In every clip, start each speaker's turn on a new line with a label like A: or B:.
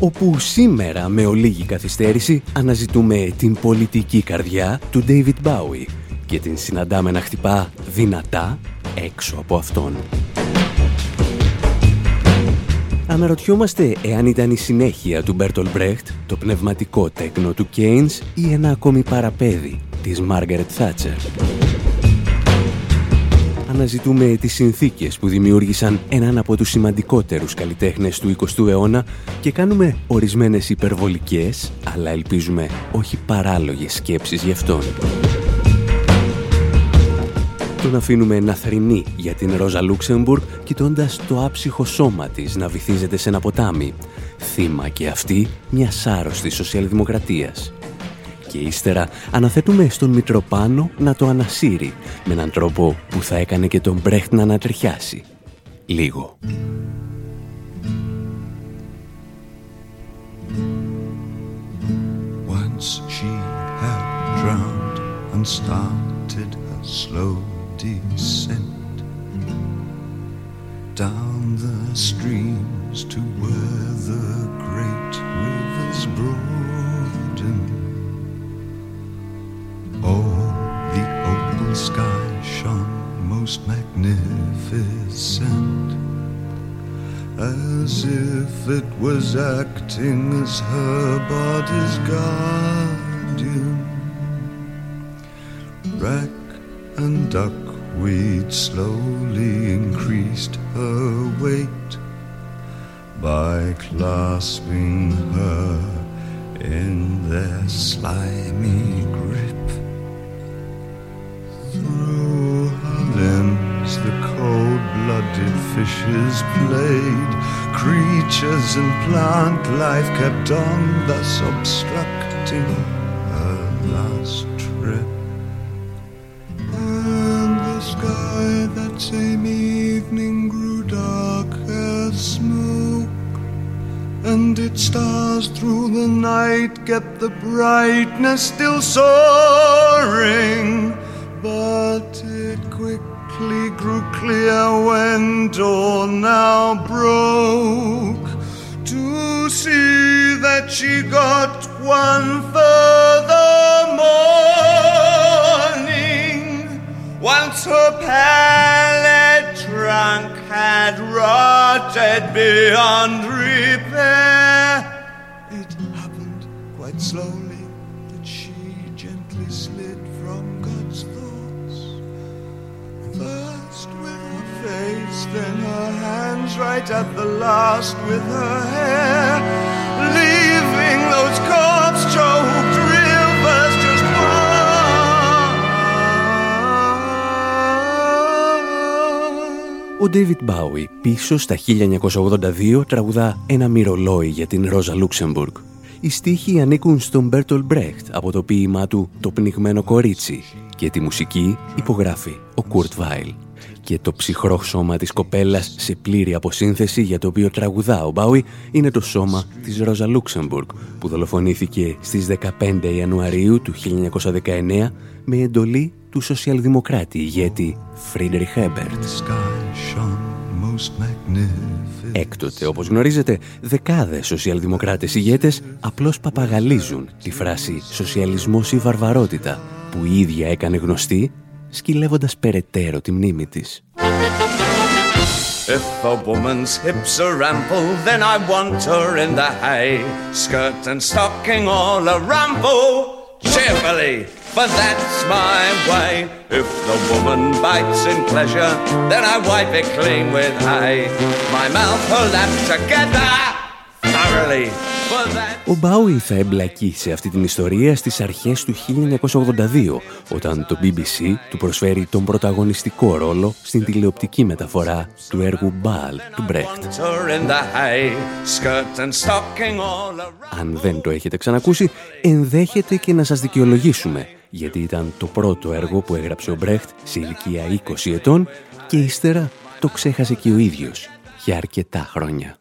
A: Όπου σήμερα με ολίγη καθυστέρηση αναζητούμε την πολιτική καρδιά του David Bowie και την συναντάμε να χτυπά δυνατά έξω από αυτόν. Αναρωτιόμαστε εάν ήταν η συνέχεια του Μπέρτολ Μπρέχτ, το πνευματικό τέκνο του Κέινς ή ένα ακόμη παραπέδι της Μάργαρετ Θάτσερ αναζητούμε τις συνθήκες που δημιούργησαν έναν από τους σημαντικότερους καλλιτέχνες του 20ου αιώνα και κάνουμε ορισμένες υπερβολικές, αλλά ελπίζουμε όχι παράλογες σκέψεις γι' αυτόν. Τον αφήνουμε να θρυνεί για την Ρόζα Λούξεμπουργκ κοιτώντας το άψυχο σώμα της να βυθίζεται σε ένα ποτάμι. Θύμα και αυτή μιας άρρωστης σοσιαλδημοκρατίας και ύστερα αναθέτουμε στον Μητροπάνο να το ανασύρει με έναν τρόπο που θα έκανε και τον Μπρέχτ να ανατριχιάσει. Λίγο. Once she had drowned and started a slow descent down the streams to where the great rivers broaden sky shone most magnificent, as if it was acting as her body's guardian. Rack and duckweed slowly increased her weight by clasping her in their slimy grip. Through her limbs the cold-blooded fishes played. Creatures and plant life kept on, thus obstructing her last trip. And the sky that same evening grew dark as smoke. And its stars through the night kept the brightness still soaring. But it quickly grew clear when dawn now broke to see that she got one further morning. Once her pallid trunk had rotted beyond repair, it happened quite slowly then her hands right at the last with her hair, leaving those corpse-choked rivers just Ο David Bowie πίσω στα 1982 τραγουδά ένα μυρολόι για την Ρόζα Λούξεμπουργκ. Οι στίχοι ανήκουν στον Μπέρτολτ Μπρεχτ από το ποίημά του «Το πνιγμένο κορίτσι» και τη μουσική υπογράφει ο Κουρτ Βάιλ και το ψυχρό σώμα της κοπέλας σε πλήρη αποσύνθεση για το οποίο τραγουδά ο Μπάουι είναι το σώμα της Ρόζα Λούξεμπουργκ που δολοφονήθηκε στις 15 Ιανουαρίου του 1919 με εντολή του σοσιαλδημοκράτη ηγέτη Φρίντριχ Έμπερτ. Έκτοτε, όπως γνωρίζετε, δεκάδες σοσιαλδημοκράτες ηγέτες απλώς παπαγαλίζουν τη φράση «σοσιαλισμός ή βαρβαρότητα» που η ίδια έκανε γνωστή σκυλεύοντας περαιτέρω τη μνήμη της. If a woman's hips are ample, then I want her in the hay. Skirt and stocking all a ramble, cheerfully, for that's my way. If the woman bites in pleasure, then I wipe it clean with hay. My mouth will lap together thoroughly. Ο Μπάουι θα εμπλακεί σε αυτή την ιστορία στις αρχές του 1982, όταν το BBC του προσφέρει τον πρωταγωνιστικό ρόλο στην τηλεοπτική μεταφορά του έργου Μπάλ του Μπρέχτ. Αν δεν το έχετε ξανακούσει, ενδέχεται και να σας δικαιολογήσουμε, γιατί ήταν το πρώτο έργο που έγραψε ο Μπρέχτ σε ηλικία 20 ετών και ύστερα το ξέχασε και ο ίδιος για αρκετά χρόνια.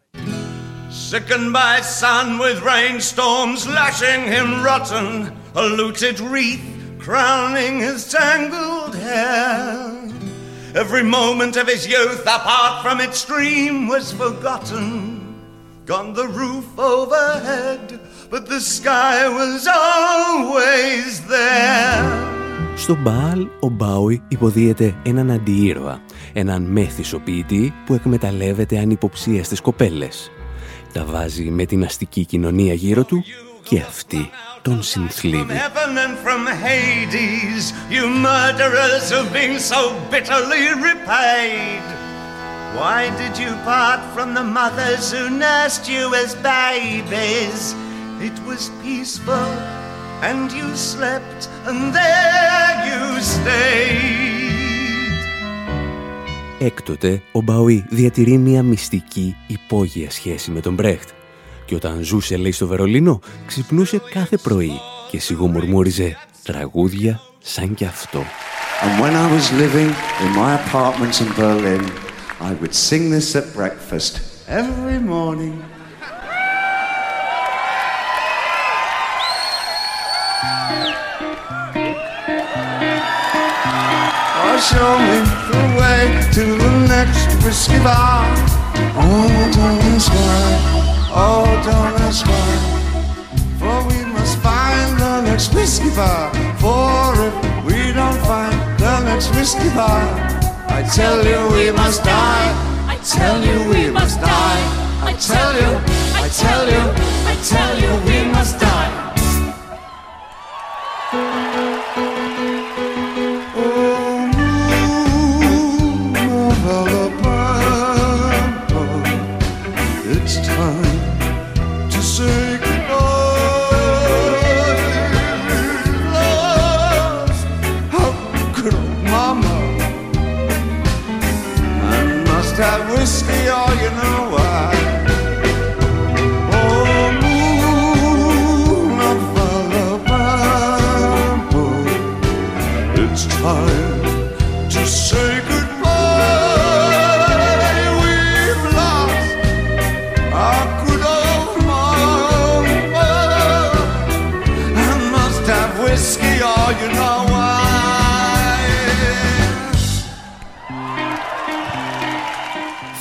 A: Sickened by sun with rainstorms lashing him rotten, a looted wreath crowning his tangled hair. Every moment of his youth, apart from its stream, was forgotten. Gone the roof overhead, but the sky was always there. Στο Μπάλ, ο Μπάουι υποδίεται έναν αντιήρωα, έναν μέθησο ποιητή που εκμεταλλεύεται ανυποψία κοπέλες Τα βάζει με την αστική κοινωνία γύρω του και αυτή τον συνθλίβει. Why did you part from the mothers who nursed you as babies? It was peaceful and you slept and there you stayed. Έκτοτε, ο Μπαουί διατηρεί μια μυστική υπόγεια σχέση με τον Μπρέχτ και όταν ζούσε, λέει, στο Βερολίνο, ξυπνούσε κάθε πρωί και σιγομουρμούριζε τραγούδια σαν κι αυτό. And when I was living in my apartment in Berlin, I would sing this at breakfast every morning. Show me the way to the next whiskey bar. Oh, don't ask why, oh, don't ask why. For we must find the next whiskey bar. For if we don't find the next whiskey bar, I tell you we must die. I tell you we must die. I tell you, I tell you, I tell you we must die.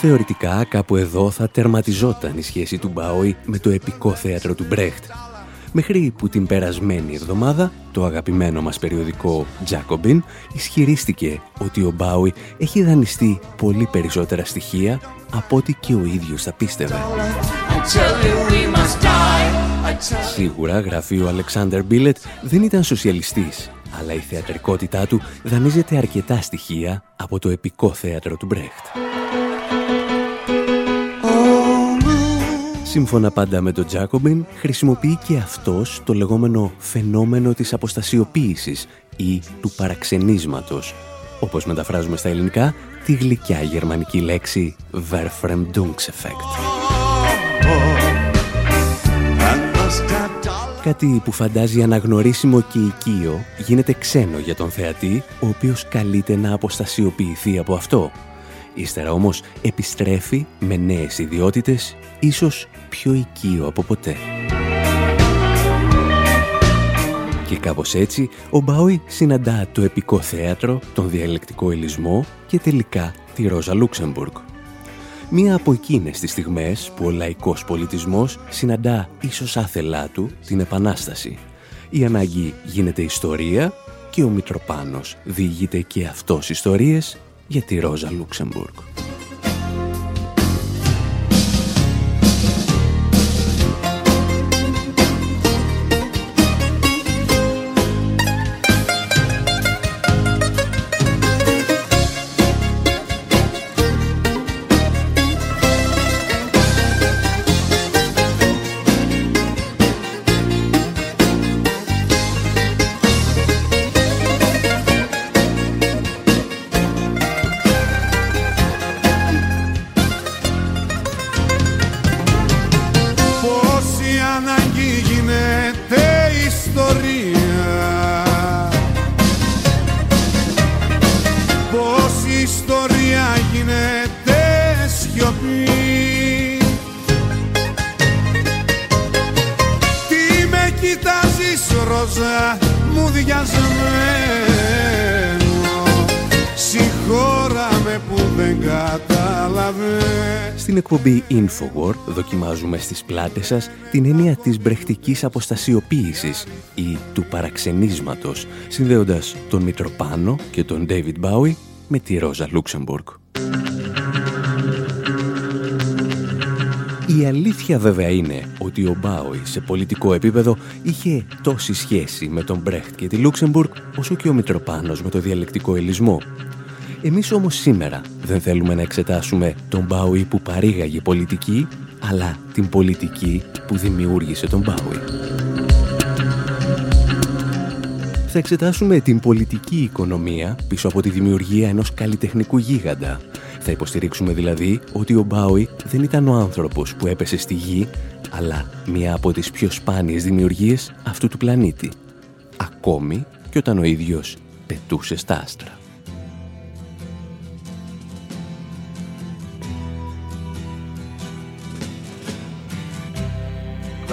A: Θεωρητικά κάπου εδώ θα τερματιζόταν η σχέση του Μπάουι με το επικό θέατρο του Μπρέχτ. Μέχρι που την περασμένη εβδομάδα το αγαπημένο μας περιοδικό Jacobin ισχυρίστηκε ότι ο Μπάουι έχει δανειστεί πολύ περισσότερα στοιχεία από ό,τι και ο ίδιος θα πίστευε. Σίγουρα, γράφει ο Αλεξάνδερ Μπίλετ, δεν ήταν σοσιαλιστής, αλλά η θεατρικότητά του δανείζεται αρκετά στοιχεία από το επικό θέατρο του Μπρέχτ. Σύμφωνα πάντα με τον Τζάκομπιν, χρησιμοποιεί και αυτός το λεγόμενο φαινόμενο της αποστασιοποίησης ή του παραξενίσματος, όπως μεταφράζουμε στα ελληνικά τη γλυκιά γερμανική λέξη Verfremdungseffekt. Κάτι που φαντάζει αναγνωρίσιμο και οικείο γίνεται ξένο για τον θεατή, ο οποίος καλείται να αποστασιοποιηθεί από αυτό. Ύστερα όμως επιστρέφει με νέες ιδιότητες, ίσως πιο οικείο από ποτέ. Και κάπως έτσι, ο Μπάουι συναντά το επικό θέατρο, τον διαλεκτικό ελισμό και τελικά τη Ρόζα Λούξεμπουργκ. Μία από εκείνες τις στιγμές που ο λαϊκός πολιτισμός συναντά ίσως άθελά του την Επανάσταση. Η ανάγκη γίνεται ιστορία και ο Μητροπάνος διηγείται και αυτός ιστορίες για τη Ρόζα Λούξεμπουργκ.
B: Εκπομπή Infowar δοκιμάζουμε στις πλάτες σας την έννοια της μπρεχτικής αποστασιοποίησης ή του παραξενίσματος, συνδέοντας τον Μητροπάνο και τον David Bowie με τη Ρόζα Λούξεμπουργκ. Η αλήθεια βέβαια είναι ότι ο Μπάουι σε πολιτικό επίπεδο είχε τόση σχέση με τον Μπρέχτ και τη Λούξεμπουργκ όσο και ο Μητροπάνος με το διαλεκτικό ελισμό εμείς όμως σήμερα δεν θέλουμε να εξετάσουμε τον Μπάουι που παρήγαγε πολιτική, αλλά την πολιτική που δημιούργησε τον Μπάουι. Θα εξετάσουμε την πολιτική οικονομία πίσω από τη δημιουργία ενός καλλιτεχνικού γίγαντα. Θα υποστηρίξουμε δηλαδή ότι ο Μπάουι δεν ήταν ο άνθρωπος που έπεσε στη γη, αλλά μία από τις πιο σπάνιες δημιουργίες αυτού του πλανήτη. Ακόμη και όταν ο ίδιος πετούσε στα άστρα.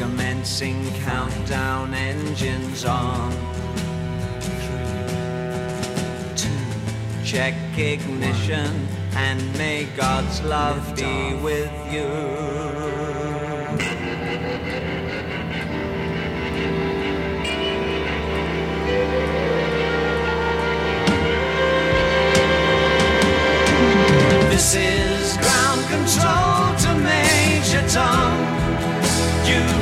B: Commencing countdown engines on. Two, check ignition and may God's love be with you. This is ground control to Major Tom. You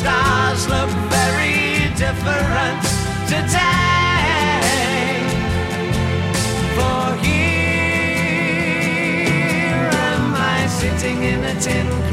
B: stars look very different today. For here am I sitting in a tin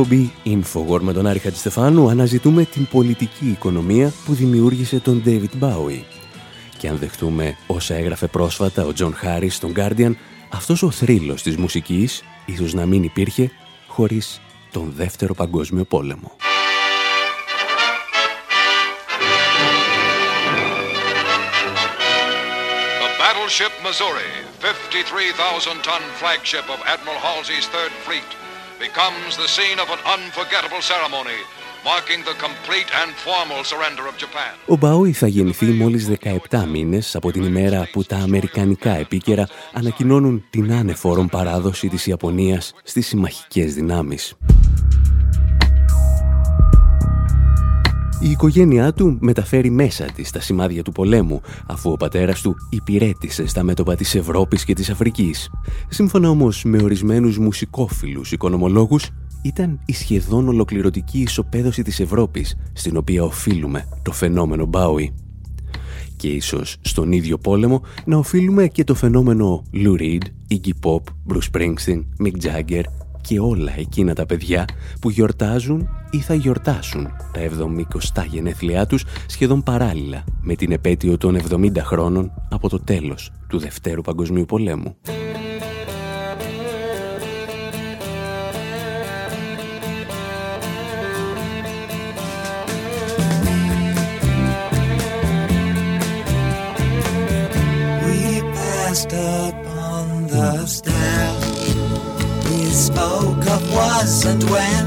A: εκπομπή Infowar με τον Άρη Χατζηστεφάνου αναζητούμε την πολιτική οικονομία που δημιούργησε τον David Bowie. Και αν δεχτούμε όσα έγραφε πρόσφατα ο John Harris στον Guardian, αυτός ο θρύλος της μουσικής ίσως να μην υπήρχε χωρίς τον Δεύτερο Παγκόσμιο Πόλεμο. battleship Missouri, 53,000-ton flagship of Admiral Halsey's Third Fleet, becomes the scene of an unforgettable ceremony marking the complete and formal surrender of Japan. Ο Μπάουι θα γεννηθεί μόλις 17 μήνες από την ημέρα που τα αμερικανικά επίκαιρα ανακοινώνουν την άνεφορον παράδοση της Ιαπωνίας στις συμμαχικές δυνάμεις. Η οικογένειά του μεταφέρει μέσα της τα σημάδια του πολέμου, αφού ο πατέρας του υπηρέτησε στα μέτωπα της Ευρώπης και της Αφρικής. Σύμφωνα όμως με ορισμένους μουσικόφιλους οικονομολόγους, ήταν η σχεδόν ολοκληρωτική ισοπαίδωση της Ευρώπης, στην οποία οφείλουμε το φαινόμενο Μπάουι. Και ίσως στον ίδιο πόλεμο να οφείλουμε και το φαινόμενο Lou Reed, Iggy Pop, Bruce Springsteen, Mick Jagger και όλα εκείνα τα παιδιά που γιορτάζουν ή θα γιορτάσουν τα 70 γενέθλιά τους σχεδόν παράλληλα με την επέτειο των 70 χρόνων από το τέλος του Δευτέρου Παγκοσμίου Πολέμου. Spoke of was and when.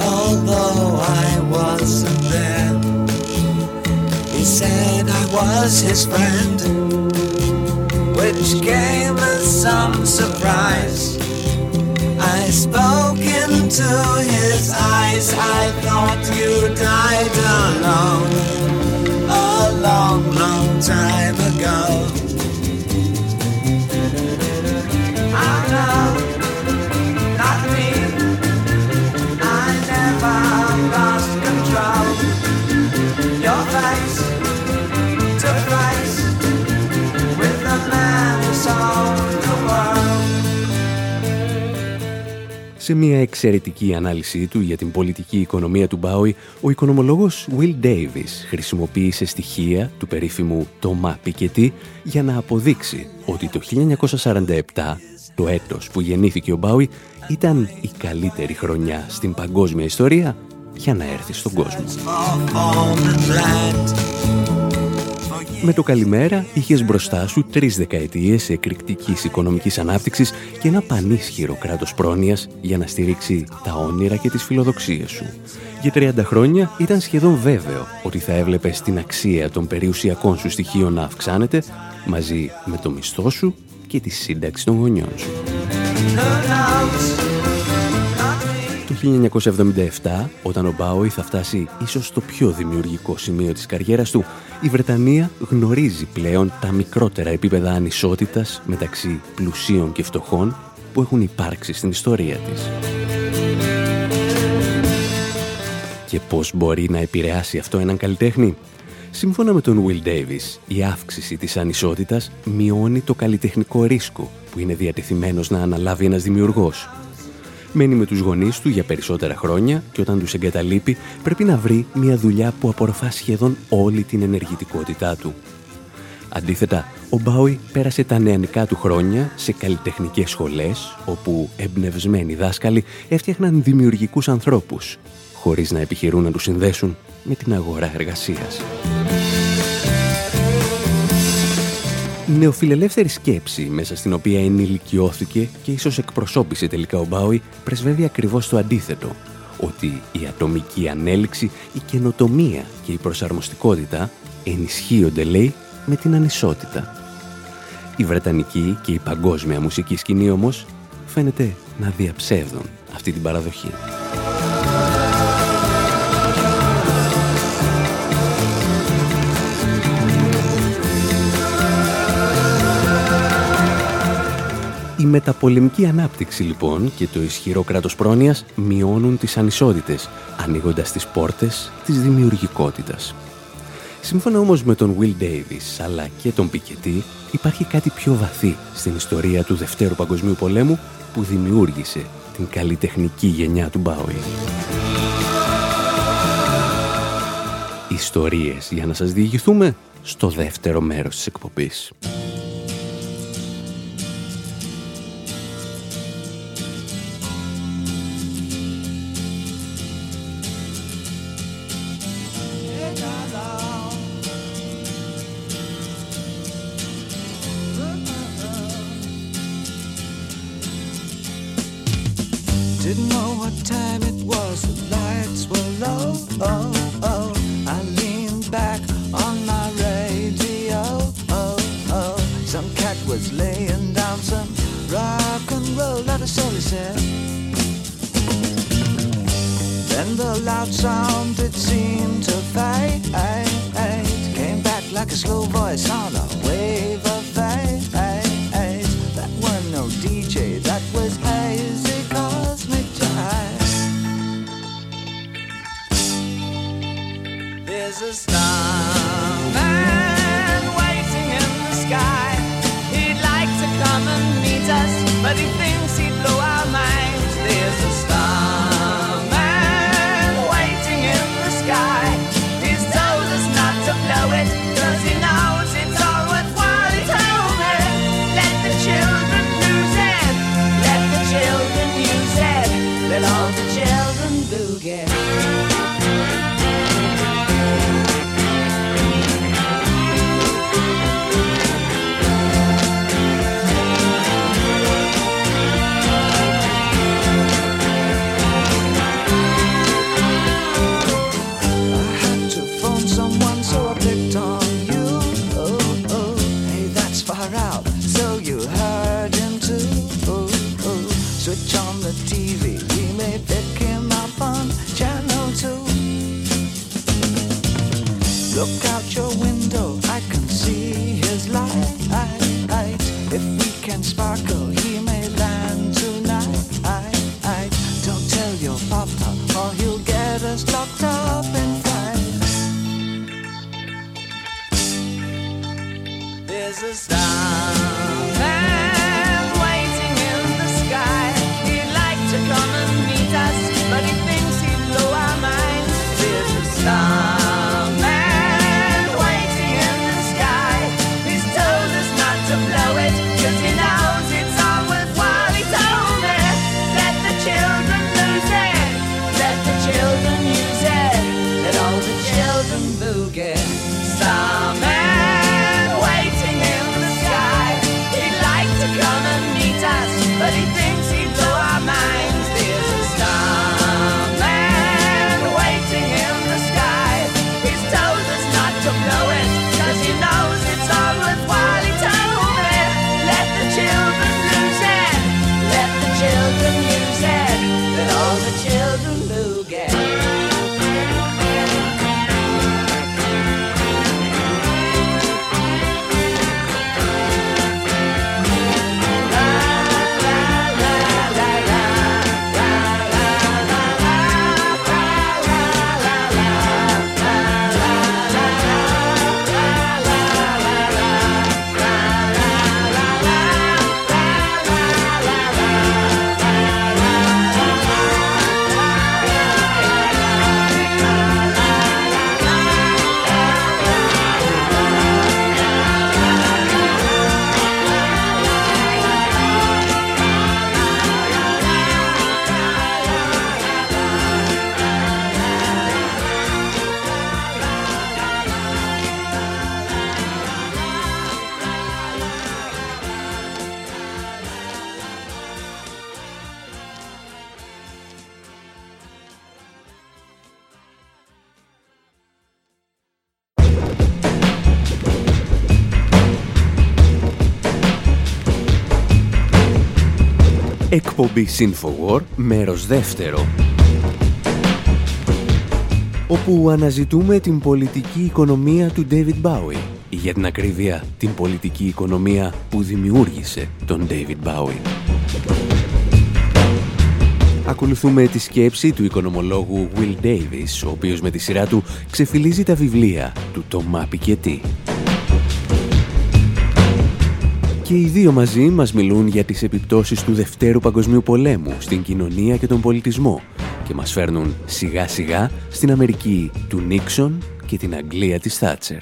A: Although I wasn't there He said I was his friend Which came as some surprise. I spoke into his eyes I thought you died alone A long, long time ago Σε μια εξαιρετική ανάλυση του για την πολιτική οικονομία του Μπάουι, ο οικονομολόγος Will Davis χρησιμοποίησε στοιχεία του περίφημου Τόμα Πικετή για να αποδείξει ότι το 1947, το έτος που γεννήθηκε ο Μπάουι, ήταν η καλύτερη χρονιά στην παγκόσμια ιστορία για να έρθει στον κόσμο. Με το καλημέρα είχες μπροστά σου τρεις δεκαετίες εκρηκτικής οικονομικής ανάπτυξης και ένα πανίσχυρο κράτος πρόνοιας για να στηρίξει τα όνειρα και τις φιλοδοξίες σου. Για 30 χρόνια ήταν σχεδόν βέβαιο ότι θα έβλεπες την αξία των περιουσιακών σου στοιχείων να αυξάνεται μαζί με το μισθό σου και τη σύνταξη των γονιών σου. Το 1977, όταν ο Μπάουι θα φτάσει ίσως στο πιο δημιουργικό σημείο της καριέρας του, η Βρετανία γνωρίζει πλέον τα μικρότερα επίπεδα ανισότητας μεταξύ πλουσίων και φτωχών που έχουν υπάρξει στην ιστορία της. Και πώς μπορεί να επηρεάσει αυτό έναν καλλιτέχνη; Σύμφωνα με τον Will Davis, η αύξηση της ανισότητας μειώνει το καλλιτεχνικό ρίσκο που είναι διατεθειμένος να αναλάβει ένας δημιουργός μένει με τους γονείς του για περισσότερα χρόνια και όταν τους εγκαταλείπει πρέπει να βρει μια δουλειά που απορροφά σχεδόν όλη την ενεργητικότητά του. Αντίθετα, ο Μπάουι πέρασε τα νεανικά του χρόνια σε καλλιτεχνικές σχολές, όπου εμπνευσμένοι δάσκαλοι έφτιαχναν δημιουργικούς ανθρώπους, χωρίς να επιχειρούν να τους συνδέσουν με την αγορά εργασίας. Νεοφιλελεύθερη σκέψη μέσα στην οποία ενηλικιώθηκε και ίσως εκπροσώπησε τελικά ο Μπάουι πρεσβεύει ακριβώς το αντίθετο, ότι η ατομική ανέλυξη, η καινοτομία και η προσαρμοστικότητα ενισχύονται, λέει, με την ανισότητα. Η Βρετανική και η παγκόσμια μουσική σκηνή όμως φαίνεται να διαψεύδουν αυτή την παραδοχή. Η μεταπολεμική ανάπτυξη λοιπόν και το ισχυρό κράτος πρόνοιας μειώνουν τις ανισότητες, ανοίγοντας τις πόρτες της δημιουργικότητας. Σύμφωνα όμως με τον Will Davis αλλά και τον Πικετή, υπάρχει κάτι πιο βαθύ στην ιστορία του Δευτέρου Παγκοσμίου Πολέμου που δημιούργησε
B: την καλλιτεχνική γενιά του Μπάουι. Ιστορίες για να σας διηγηθούμε στο δεύτερο μέρος της εκπομπής. Didn't know what time it was, the lights were low. Oh, oh. I leaned back on my radio. Oh, oh. Some cat was laying down some rock and roll at a solar set. Then the loud sound that seemed to fade came back like a slow voice on a wave. If we can sparkle, he may land tonight. I, don't tell your papa, or he'll get us locked up in fights. There's a star. Εκπομπή Infowar, μέρος δεύτερο. Όπου αναζητούμε την πολιτική οικονομία του David Bowie. Ή για την ακρίβεια, την πολιτική οικονομία που δημιούργησε τον David Bowie. Ακολουθούμε τη σκέψη του οικονομολόγου Will Davis, ο οποίος με τη σειρά του ξεφυλίζει τα βιβλία του Τομά Πικετή.
A: Και οι δύο μαζί μας μιλούν για τις επιπτώσεις του Δευτέρου Παγκοσμίου Πολέμου στην κοινωνία και τον πολιτισμό και μας φέρνουν σιγά σιγά στην Αμερική του Νίξον και την Αγγλία της Θάτσερ.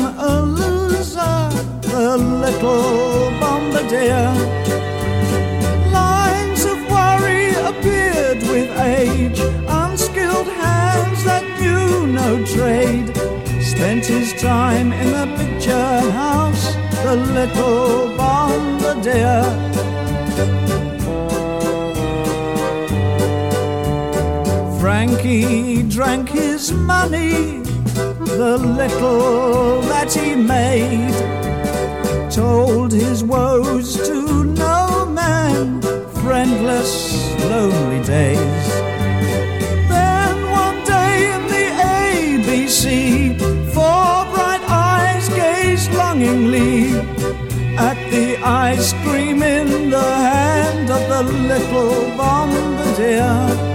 A: A loser, the little bombardier. Lines of worry appeared with age, unskilled hands that knew no trade. Spent his time in the picture house, the little bombardier. Frankie drank his money, the little that he made, told his woes to no man, friendless, lonely days. Then one day in the ABC, four bright eyes gazed longingly at the ice cream in the hand of the little bombardier.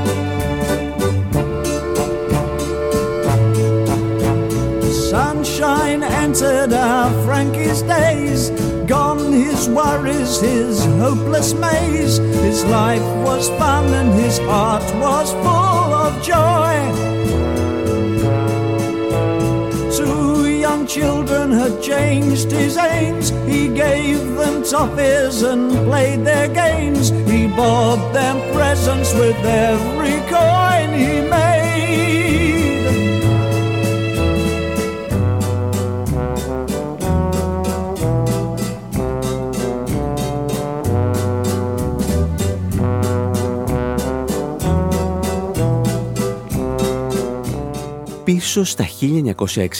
A: Entered our ah, Frankie's days. Gone his worries, his hopeless maze. His life was fun and his heart was full of joy. Two young children had changed his aims. He gave them toffees and played their games. He bought them presents with every coin he made. Πίσω στα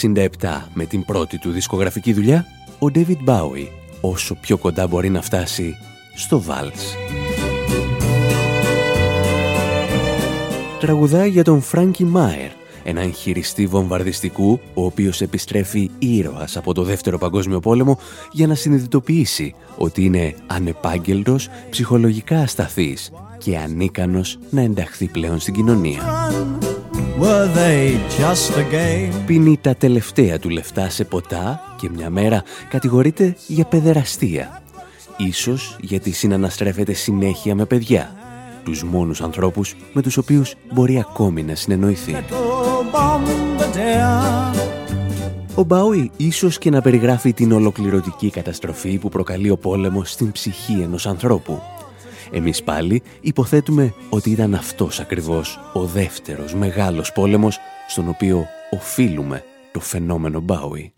A: 1967 με την πρώτη του δισκογραφική δουλειά, ο David Bowie όσο πιο κοντά μπορεί να φτάσει στο Βάλς. Τραγουδάει για τον Φράνκι Μάερ, έναν χειριστή βομβαρδιστικού, ο οποίος επιστρέφει ήρωας από το Δεύτερο Παγκόσμιο Πόλεμο για να συνειδητοποιήσει ότι είναι ανεπάγγελτος, ψυχολογικά ασταθής και ανίκανος να ενταχθεί πλέον στην κοινωνία. Πίνει τα τελευταία του λεφτά σε ποτά και μια μέρα κατηγορείται για παιδεραστία. Ίσως γιατί συναναστρέφεται συνέχεια με παιδιά. Τους μόνους ανθρώπους με τους οποίους μπορεί ακόμη να συνεννοηθεί. Ο Μπάουι ίσως και να περιγράφει την ολοκληρωτική καταστροφή που προκαλεί ο πόλεμος στην ψυχή ενός ανθρώπου εμείς πάλι υποθέτουμε ότι ήταν αυτός ακριβώς ο δεύτερος μεγάλος πόλεμος στον οποίο οφείλουμε το φαινόμενο Μπάουι.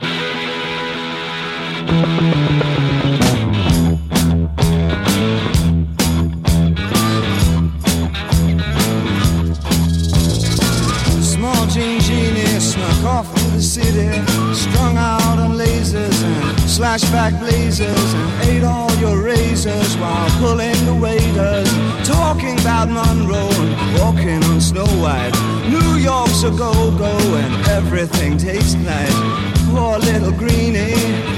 A: Flashback blazers and ate all your razors while pulling the waiters, talking about Monroe and walking on Snow White. New York's a go-go and everything tastes nice. Poor little greenie.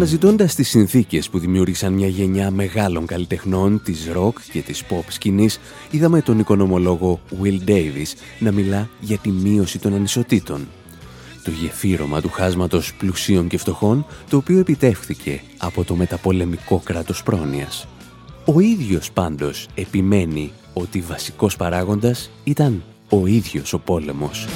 A: Αναζητώντας τις συνθήκες που δημιούργησαν μια γενιά μεγάλων καλλιτεχνών της rock και της pop σκηνής, είδαμε τον οικονομολόγο Will Davis να μιλά για τη μείωση των ανισοτήτων το γεφύρωμα του χάσματος πλουσίων και φτωχών, το οποίο επιτεύχθηκε από το μεταπολεμικό κράτος πρόνοιας. Ο ίδιος πάντως επιμένει ότι βασικός παράγοντας ήταν ο ίδιος ο πόλεμος.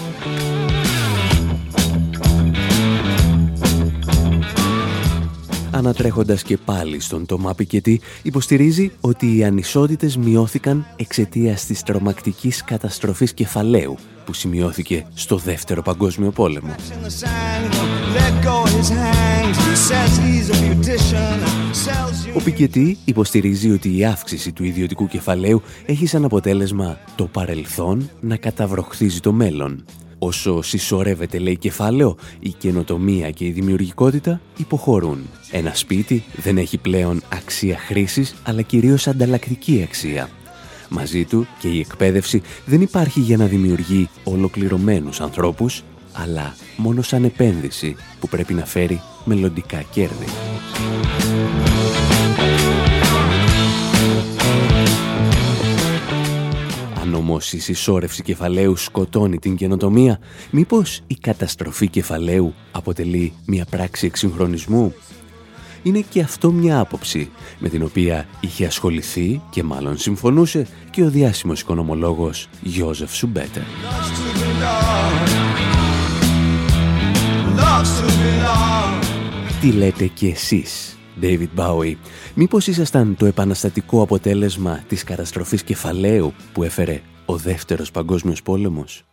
A: Ανατρέχοντας και πάλι στον Τωμά Πικετή, υποστηρίζει ότι οι ανισότητες μειώθηκαν εξαιτίας της τρομακτικής καταστροφής κεφαλαίου που σημειώθηκε στο Δεύτερο Παγκόσμιο Πόλεμο. Ο Πικετή υποστηρίζει ότι η αύξηση του ιδιωτικού κεφαλαίου έχει σαν αποτέλεσμα το παρελθόν να καταβροχθίζει το μέλλον. Όσο συσσωρεύεται λέει κεφάλαιο, η καινοτομία και η δημιουργικότητα υποχωρούν. Ένα σπίτι δεν έχει πλέον αξία χρήσης, αλλά κυρίως ανταλλακτική αξία. Μαζί του και η εκπαίδευση δεν υπάρχει για να δημιουργεί ολοκληρωμένους ανθρώπους, αλλά μόνο σαν επένδυση που πρέπει να φέρει μελλοντικά κέρδη. Αν όμως η συσσόρευση κεφαλαίου σκοτώνει την καινοτομία, μήπως η καταστροφή κεφαλαίου αποτελεί μια πράξη εξυγχρονισμού; Είναι και αυτό μια άποψη με την οποία είχε ασχοληθεί και μάλλον συμφωνούσε και ο διάσημος οικονομολόγος Γιώζεφ Σουμπέτερ. Τι λέτε κι εσείς, David Bowie, μήπως ήσασταν το επαναστατικό αποτέλεσμα της καταστροφής κεφαλαίου που έφερε ο δεύτερος παγκόσμιος πόλεμος;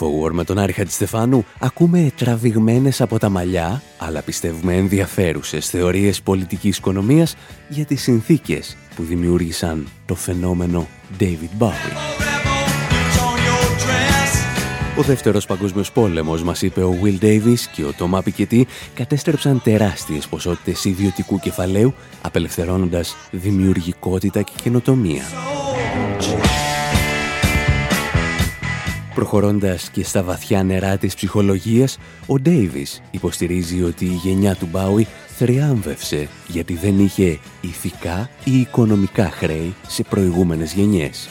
A: Εκπομπή Infowar με τον Άρη Χατζηστεφάνου ακούμε τραβηγμένες από τα μαλλιά, αλλά πιστεύουμε ενδιαφέρουσες θεωρίες πολιτικής οικονομίας για τις συνθήκες που δημιούργησαν το φαινόμενο David Bowie. Ο δεύτερος παγκόσμιος πόλεμος, μας είπε ο Will Davis και ο Τόμα Πικετή, κατέστρεψαν τεράστιες ποσότητες ιδιωτικού κεφαλαίου, απελευθερώνοντας δημιουργικότητα και καινοτομία. Προχωρώντας και στα βαθιά νερά της ψυχολογίας, ο Ντέιβις υποστηρίζει ότι η γενιά του Μπάουι θριάμβευσε γιατί δεν είχε ηθικά ή οικονομικά χρέη σε προηγούμενες γενιές.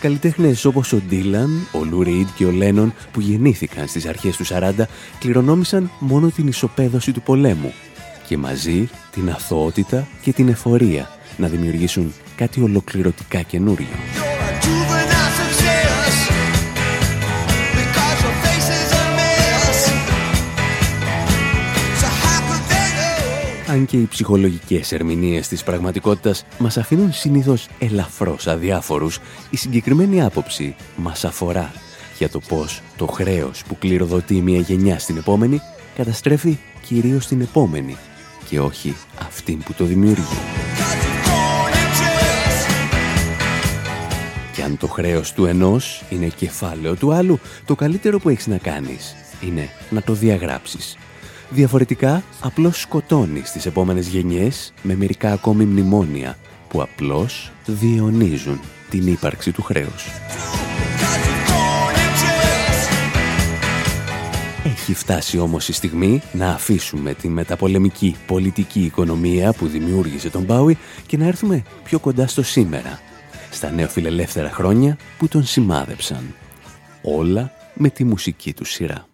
A: Καλλιτέχνες όπως ο Ντίλαν, ο Λου και ο Λένον που γεννήθηκαν στις αρχές του 40 κληρονόμησαν μόνο την ισοπαίδωση του πολέμου και μαζί την αθωότητα και την εφορία να δημιουργήσουν κάτι ολοκληρωτικά καινούριο. Αν και οι ψυχολογικές ερμηνείες της πραγματικότητας μας αφήνουν συνήθως ελαφρώς αδιάφορους, η συγκεκριμένη άποψη μας αφορά για το πώς το χρέος που κληροδοτεί μια γενιά στην επόμενη καταστρέφει κυρίως την επόμενη και όχι αυτήν που το δημιουργεί. Και αν το χρέος του ενός είναι κεφάλαιο του άλλου, το καλύτερο που έχεις να κάνεις είναι να το διαγράψεις
C: Διαφορετικά, απλώς σκοτώνεις στις επόμενες γενιές με μερικά ακόμη μνημόνια που απλώς διονίζουν την ύπαρξη του χρέους. Έχει φτάσει όμως η στιγμή να αφήσουμε τη μεταπολεμική πολιτική οικονομία που δημιούργησε τον Μπάουι και να έρθουμε πιο κοντά στο σήμερα, στα νεοφιλελεύθερα χρόνια που τον σημάδεψαν. Όλα με τη μουσική του σειρά.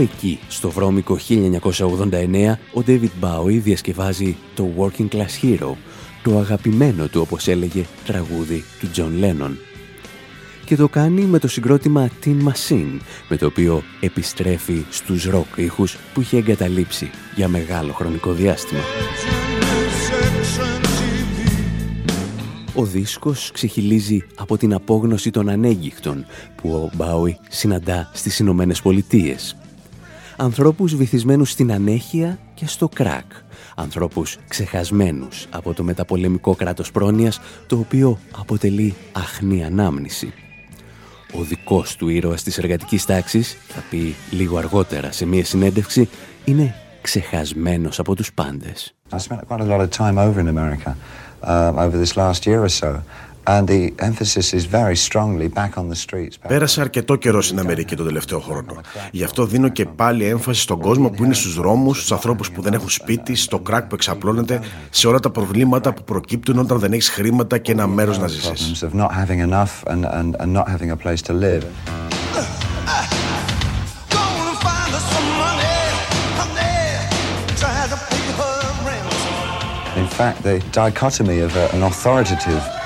C: Εκεί, στο βρώμικο 1989, ο David Bowie διασκευάζει το Working Class Hero, το αγαπημένο του, όπως έλεγε, τραγούδι του John Lennon. Και το κάνει με το συγκρότημα Tin Machine, με το οποίο επιστρέφει στους ροκ ήχους που είχε εγκαταλείψει για μεγάλο χρονικό διάστημα. Ο δίσκος ξεχυλίζει από την απόγνωση των ανέγγιχτων που ο Μπάουι συναντά στις Ηνωμένες Πολιτείες ανθρώπους βυθισμένους στην ανέχεια και στο κράκ, ανθρώπους ξεχασμένους από το μεταπολεμικό κράτος πρόνοιας, το οποίο αποτελεί αχνή ανάμνηση. Ο δικός του ήρωας της εργατικής τάξης, θα πει λίγο αργότερα σε μία συνέντευξη, είναι ξεχασμένος από τους πάντες. I spent quite a lot of time over in America uh, over this last year or so.
D: Πέρασα αρκετό καιρό στην Αμερική τον τελευταίο χρόνο. Γι' αυτό δίνω και πάλι έμφαση στον κόσμο που είναι στους δρόμους, στους ανθρώπους που δεν έχουν σπίτι, στο κράκ που εξαπλώνεται, σε όλα τα προβλήματα που προκύπτουν όταν δεν έχεις χρήματα και ένα μέρος να ζήσεις. In fact, the dichotomy of an authoritative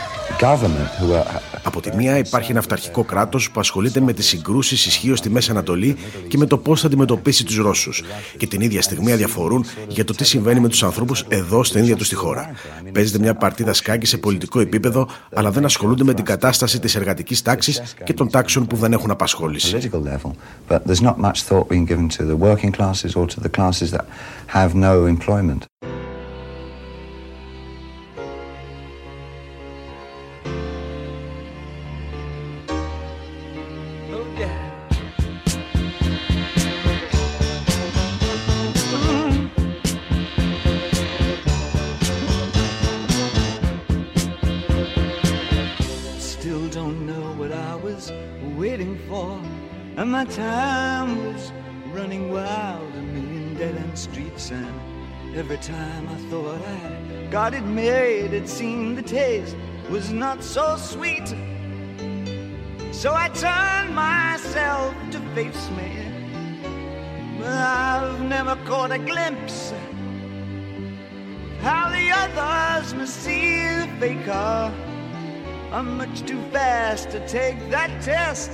D: από τη μία υπάρχει ένα αυταρχικό κράτος που ασχολείται με τις συγκρούσεις ισχύως στη Μέση Ανατολή και με το πώς θα αντιμετωπίσει τους Ρώσους. Και την ίδια στιγμή αδιαφορούν για το τι συμβαίνει με τους ανθρώπους εδώ στην ίδια τους τη χώρα. Παίζεται μια παρτίδα σκάκι σε πολιτικό επίπεδο, αλλά δεν ασχολούνται με την κατάσταση της εργατικής τάξης και των τάξεων που δεν έχουν απασχόληση.
B: My time was running wild, a million dead end streets. And every time I thought I got it made, it seemed the taste was not so sweet. So I turned myself to face me. But I've never caught a glimpse how the others must see the faker. I'm much too fast to take that test.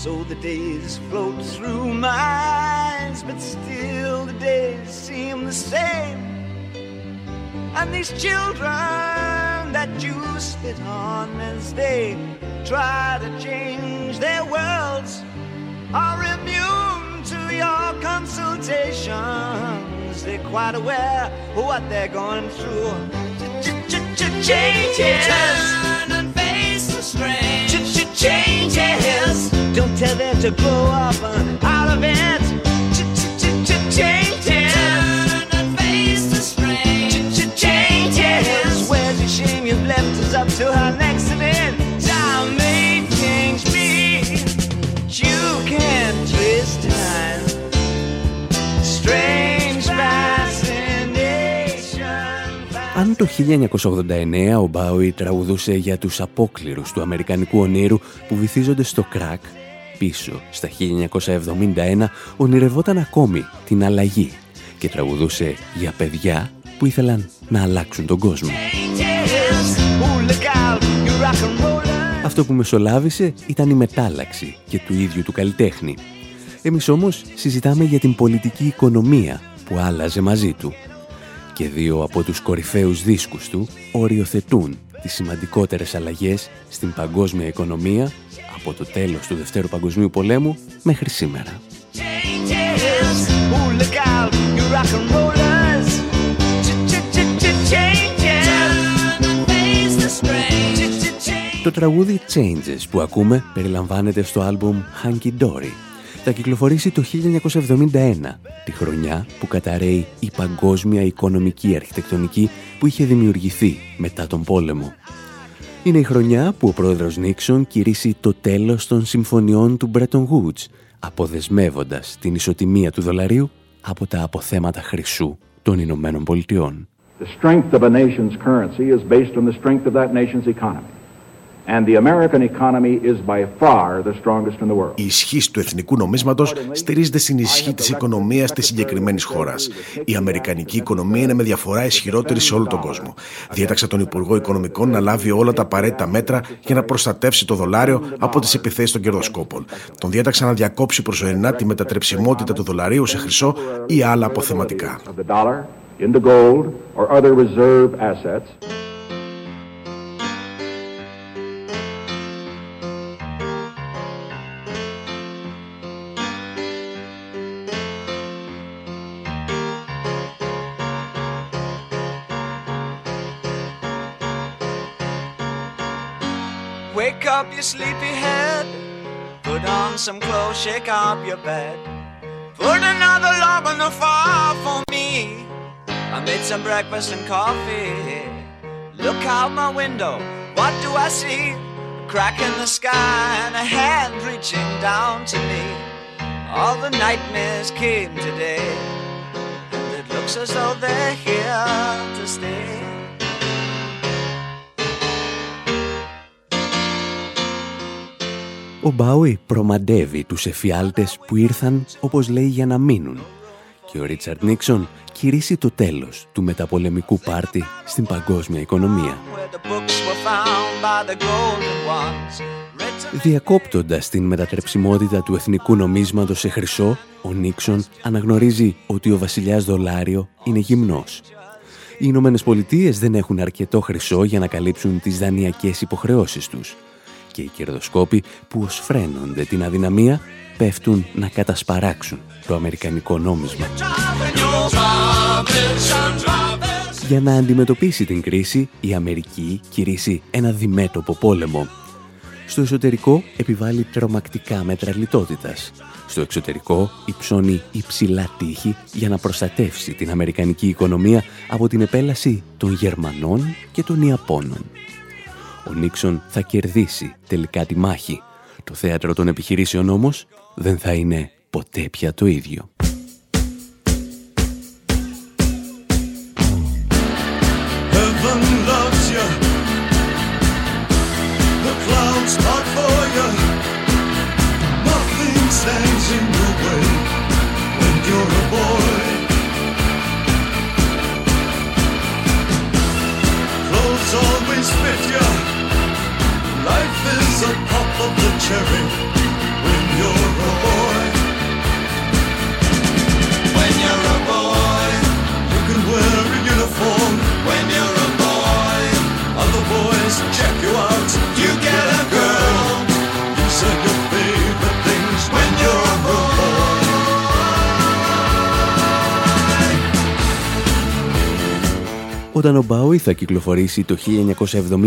B: So the days float through my eyes, but still the days seem the same. And these children that you spit on as they try to change their worlds are immune to your consultations. They're quite aware of what they're going through changes. Don't tell them to grow up uh, out of it. Changes. Turn and face the strange. Changes. Where's the shame you've left us up to our next το 1989 ο Μπάουι τραγουδούσε για τους απόκληρους του αμερικανικού ονείρου που βυθίζονται στο κράκ, πίσω στα 1971 ονειρευόταν ακόμη την αλλαγή και τραγουδούσε για παιδιά που ήθελαν να αλλάξουν τον κόσμο. Αυτό που μεσολάβησε ήταν η μετάλλαξη και του ίδιου του καλλιτέχνη. Εμείς όμως συζητάμε για την πολιτική οικονομία που άλλαζε μαζί του και δύο από τους κορυφαίους δίσκους του οριοθετούν τις σημαντικότερες αλλαγές στην παγκόσμια οικονομία από το τέλος του Δευτέρου Παγκοσμίου Πολέμου μέχρι σήμερα. Το τραγούδι Changes που ακούμε περιλαμβάνεται στο άλμπουμ Hanky Dory θα κυκλοφορήσει το 1971, τη χρονιά που καταραίει η παγκόσμια οικονομική αρχιτεκτονική που είχε δημιουργηθεί μετά τον πόλεμο. Είναι η χρονιά που ο πρόεδρος Νίξον κηρύσσει το τέλος των συμφωνιών του Bretton Woods, αποδεσμεύοντας την ισοτιμία του δολαρίου από τα αποθέματα χρυσού των Ηνωμένων Πολιτειών. The strength of a nation's currency is based on the strength of that nation's economy.
E: Η ισχύ του εθνικού νομίσματος στηρίζεται στην ισχύ της οικονομίας της συγκεκριμένης χώρας. Η αμερικανική οικονομία είναι με διαφορά ισχυρότερη σε όλο τον κόσμο. Διέταξε τον Υπουργό Οικονομικών να λάβει όλα τα απαραίτητα μέτρα για να προστατεύσει το δολάριο από τις επιθέσεις των κερδοσκόπων. Τον διέταξε να διακόψει προσωρινά τη μετατρεψιμότητα του δολαρίου σε χρυσό ή άλλα αποθεματικά.
B: Sleepy head. Put on some clothes, shake up your bed. Put another log on the fire for me. I made some breakfast and coffee. Look out my window, what do I see? A crack in the sky and a hand reaching down to me. All the nightmares came today, and it looks as though they're here to stay. Ο
A: Μπάουι προμαντεύει τους εφιάλτες που ήρθαν, όπως λέει, για να μείνουν και ο Ρίτσαρντ Νίξον κηρύσσει το τέλος του μεταπολεμικού πάρτι στην παγκόσμια οικονομία. Διακόπτοντας την μετατρεψιμότητα του εθνικού νομίσματος σε χρυσό, ο Νίξον αναγνωρίζει ότι ο βασιλιάς δολάριο είναι γυμνός. Οι Ηνωμένες Πολιτείες δεν έχουν αρκετό χρυσό για να καλύψουν τις δανειακές υποχρεώσεις τους και οι κερδοσκόποι που ως φρένονται την αδυναμία πέφτουν να κατασπαράξουν το αμερικανικό νόμισμα. Για να αντιμετωπίσει την κρίση, η Αμερική κηρύσσει ένα διμέτωπο πόλεμο. Στο εσωτερικό επιβάλλει τρομακτικά μέτρα λιτότητας. Στο εξωτερικό υψώνει υψηλά τείχη για να προστατεύσει την αμερικανική οικονομία από την επέλαση των Γερμανών και των Ιαπώνων. Ο Νίξον θα κερδίσει τελικά τη μάχη. Το θέατρο των επιχειρήσεων όμως δεν θα είναι ποτέ πια το ίδιο. Όταν ο Μπάουι θα κυκλοφορήσει το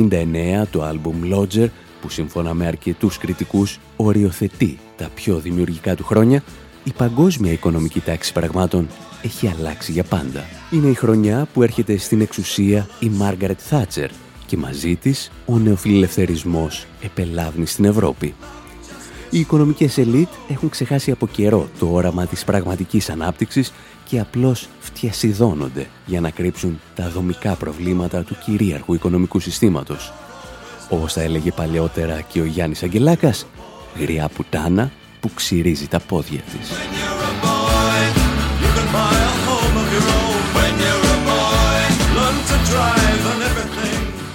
A: 1979 το άλμπουμ Lodger, που σύμφωνα με αρκετούς κριτικούς οριοθετεί τα πιο δημιουργικά του χρόνια, η παγκόσμια οικονομική τάξη πραγμάτων έχει αλλάξει για πάντα. Είναι η χρονιά που έρχεται στην εξουσία η Μάργαρετ Θάτσερ και μαζί της ο νεοφιλελευθερισμός επελάβνει στην Ευρώπη. Οι οικονομικές ελίτ έχουν ξεχάσει από καιρό το όραμα της πραγματικής ανάπτυξης και απλώς φτιασιδώνονται για να κρύψουν τα δομικά προβλήματα του κυρίαρχου οικονομικού συστήματος. Όπως θα έλεγε παλαιότερα και ο Γιάννης Αγγελάκας, γριά πουτάνα που ξυρίζει τα πόδια της.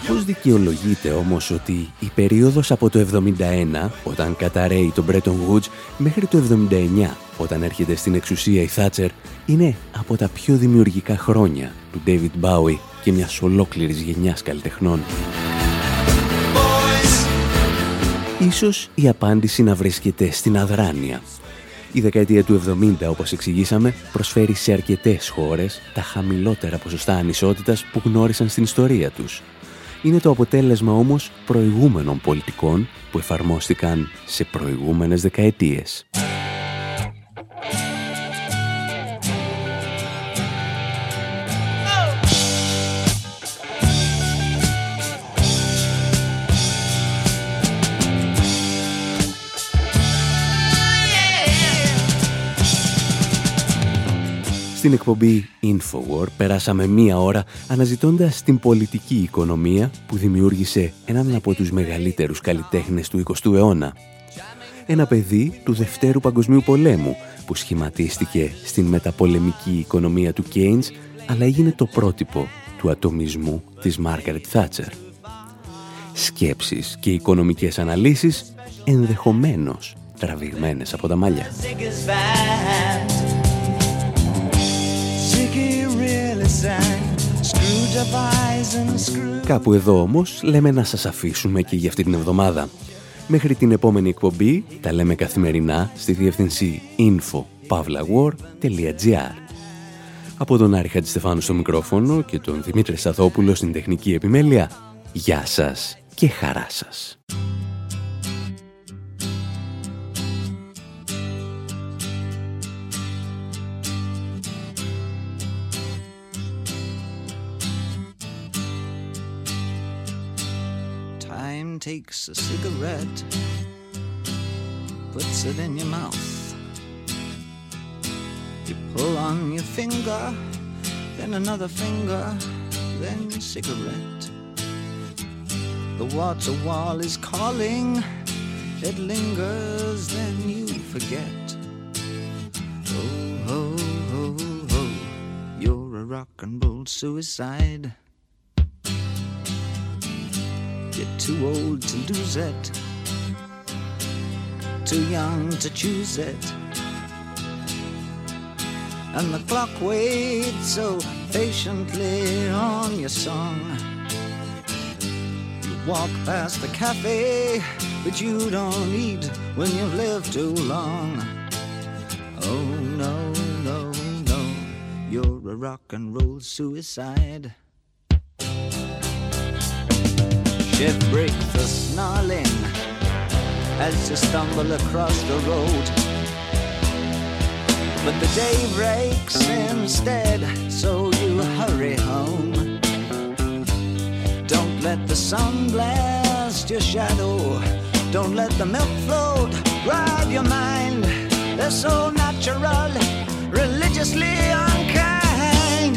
A: Πώς δικαιολογείται όμως ότι η περίοδος από το 71, όταν καταραίει το Bretton Woods, μέχρι το 79, όταν έρχεται στην εξουσία η Θάτσερ, είναι από τα πιο δημιουργικά χρόνια του David Bowie και μιας ολόκληρης γενιάς καλλιτεχνών. Ίσως η απάντηση να βρίσκεται στην αδράνεια. Η δεκαετία του 70, όπως εξηγήσαμε, προσφέρει σε αρκετές χώρες τα χαμηλότερα ποσοστά ανισότητας που γνώρισαν στην ιστορία τους. Είναι το αποτέλεσμα όμως προηγούμενων πολιτικών που εφαρμόστηκαν σε προηγούμενες δεκαετίες. Στην εκπομπή Infowar περάσαμε μία ώρα αναζητώντας την πολιτική οικονομία που δημιούργησε έναν από τους μεγαλύτερους καλλιτέχνες του 20ου αιώνα. Ένα παιδί του Δευτέρου Παγκοσμίου Πολέμου που σχηματίστηκε στην μεταπολεμική οικονομία του Κέινς αλλά έγινε το πρότυπο του ατομισμού της Μάργαρετ Θάτσερ. Σκέψεις και οικονομικές αναλύσεις ενδεχομένως τραβηγμένες από τα μαλλιά. Κάπου εδώ όμως λέμε να σας αφήσουμε και για αυτή την εβδομάδα. Μέχρι την επόμενη εκπομπή τα λέμε καθημερινά στη διεύθυνση info.pavlawar.gr Από τον Άρη Χατζηστεφάνου στο μικρόφωνο και τον Δημήτρη Σαθόπουλο στην τεχνική επιμέλεια, γεια σας και χαρά σας. Takes a cigarette, puts it in your mouth. You pull on your finger, then another finger, then cigarette. The water wall is calling, it lingers, then you forget. Oh, oh, oh.
B: Oh, you're a rock and roll suicide. Too old to lose it, too young to choose it. And the clock waits so patiently on your song. You walk past the cafe, but you don't eat when you've lived too long. Oh no, no, no, you're a rock and roll suicide. Shift breaks the snarling as you stumble across the road. But the day breaks instead, so you hurry home. Don't let the sun blast your shadow. Don't let the milk float rob your mind. They're so natural, religiously unkind.